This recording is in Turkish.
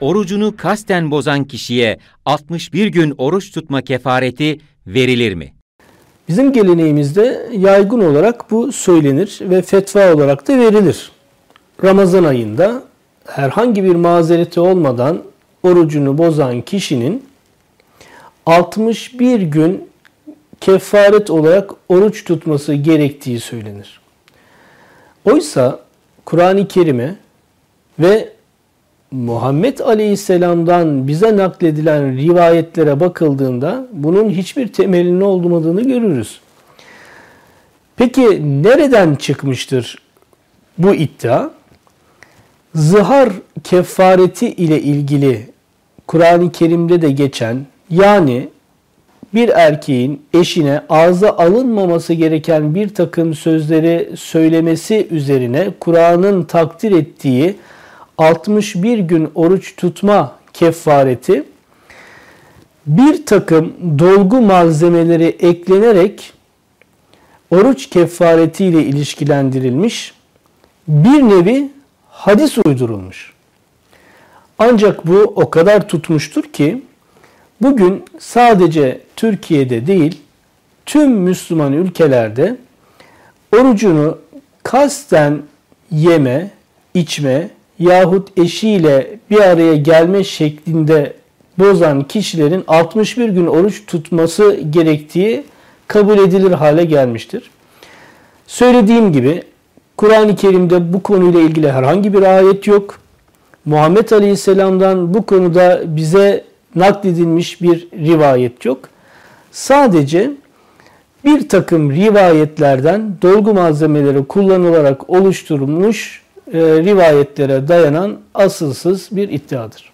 orucunu kasten bozan kişiye 61 gün oruç tutma kefareti verilir mi? Bizim geleneğimizde yaygın olarak bu söylenir ve fetva olarak da verilir. Ramazan ayında herhangi bir mazereti olmadan orucunu bozan kişinin 61 gün kefaret olarak oruç tutması gerektiği söylenir. Oysa Kur'an-ı Kerim'e ve Muhammed Aleyhisselam'dan bize nakledilen rivayetlere bakıldığında bunun hiçbir temelinin olmadığını görürüz. Peki nereden çıkmıştır bu iddia? Zihar kefareti ile ilgili Kur'an-ı Kerim'de de geçen yani bir erkeğin eşine ağza alınmaması gereken bir takım sözleri söylemesi üzerine Kur'an'ın takdir ettiği 61 gün oruç tutma kefareti bir takım dolgu malzemeleri eklenerek oruç kefareti ile ilişkilendirilmiş bir nevi hadis uydurulmuş. Ancak bu o kadar tutmuştur ki bugün sadece Türkiye'de değil tüm Müslüman ülkelerde orucunu kasten yeme, içme yahut eşiyle bir araya gelme şeklinde bozan kişilerin 61 gün oruç tutması gerektiği kabul edilir hale gelmiştir. Söylediğim gibi Kur'an-ı Kerim'de bu konuyla ilgili herhangi bir ayet yok. Muhammed Aleyhisselam'dan bu konuda bize nakledilmiş bir rivayet yok. Sadece bir takım rivayetlerden dolgu malzemeleri kullanılarak oluşturulmuş e, rivayetlere dayanan asılsız bir iddiadır.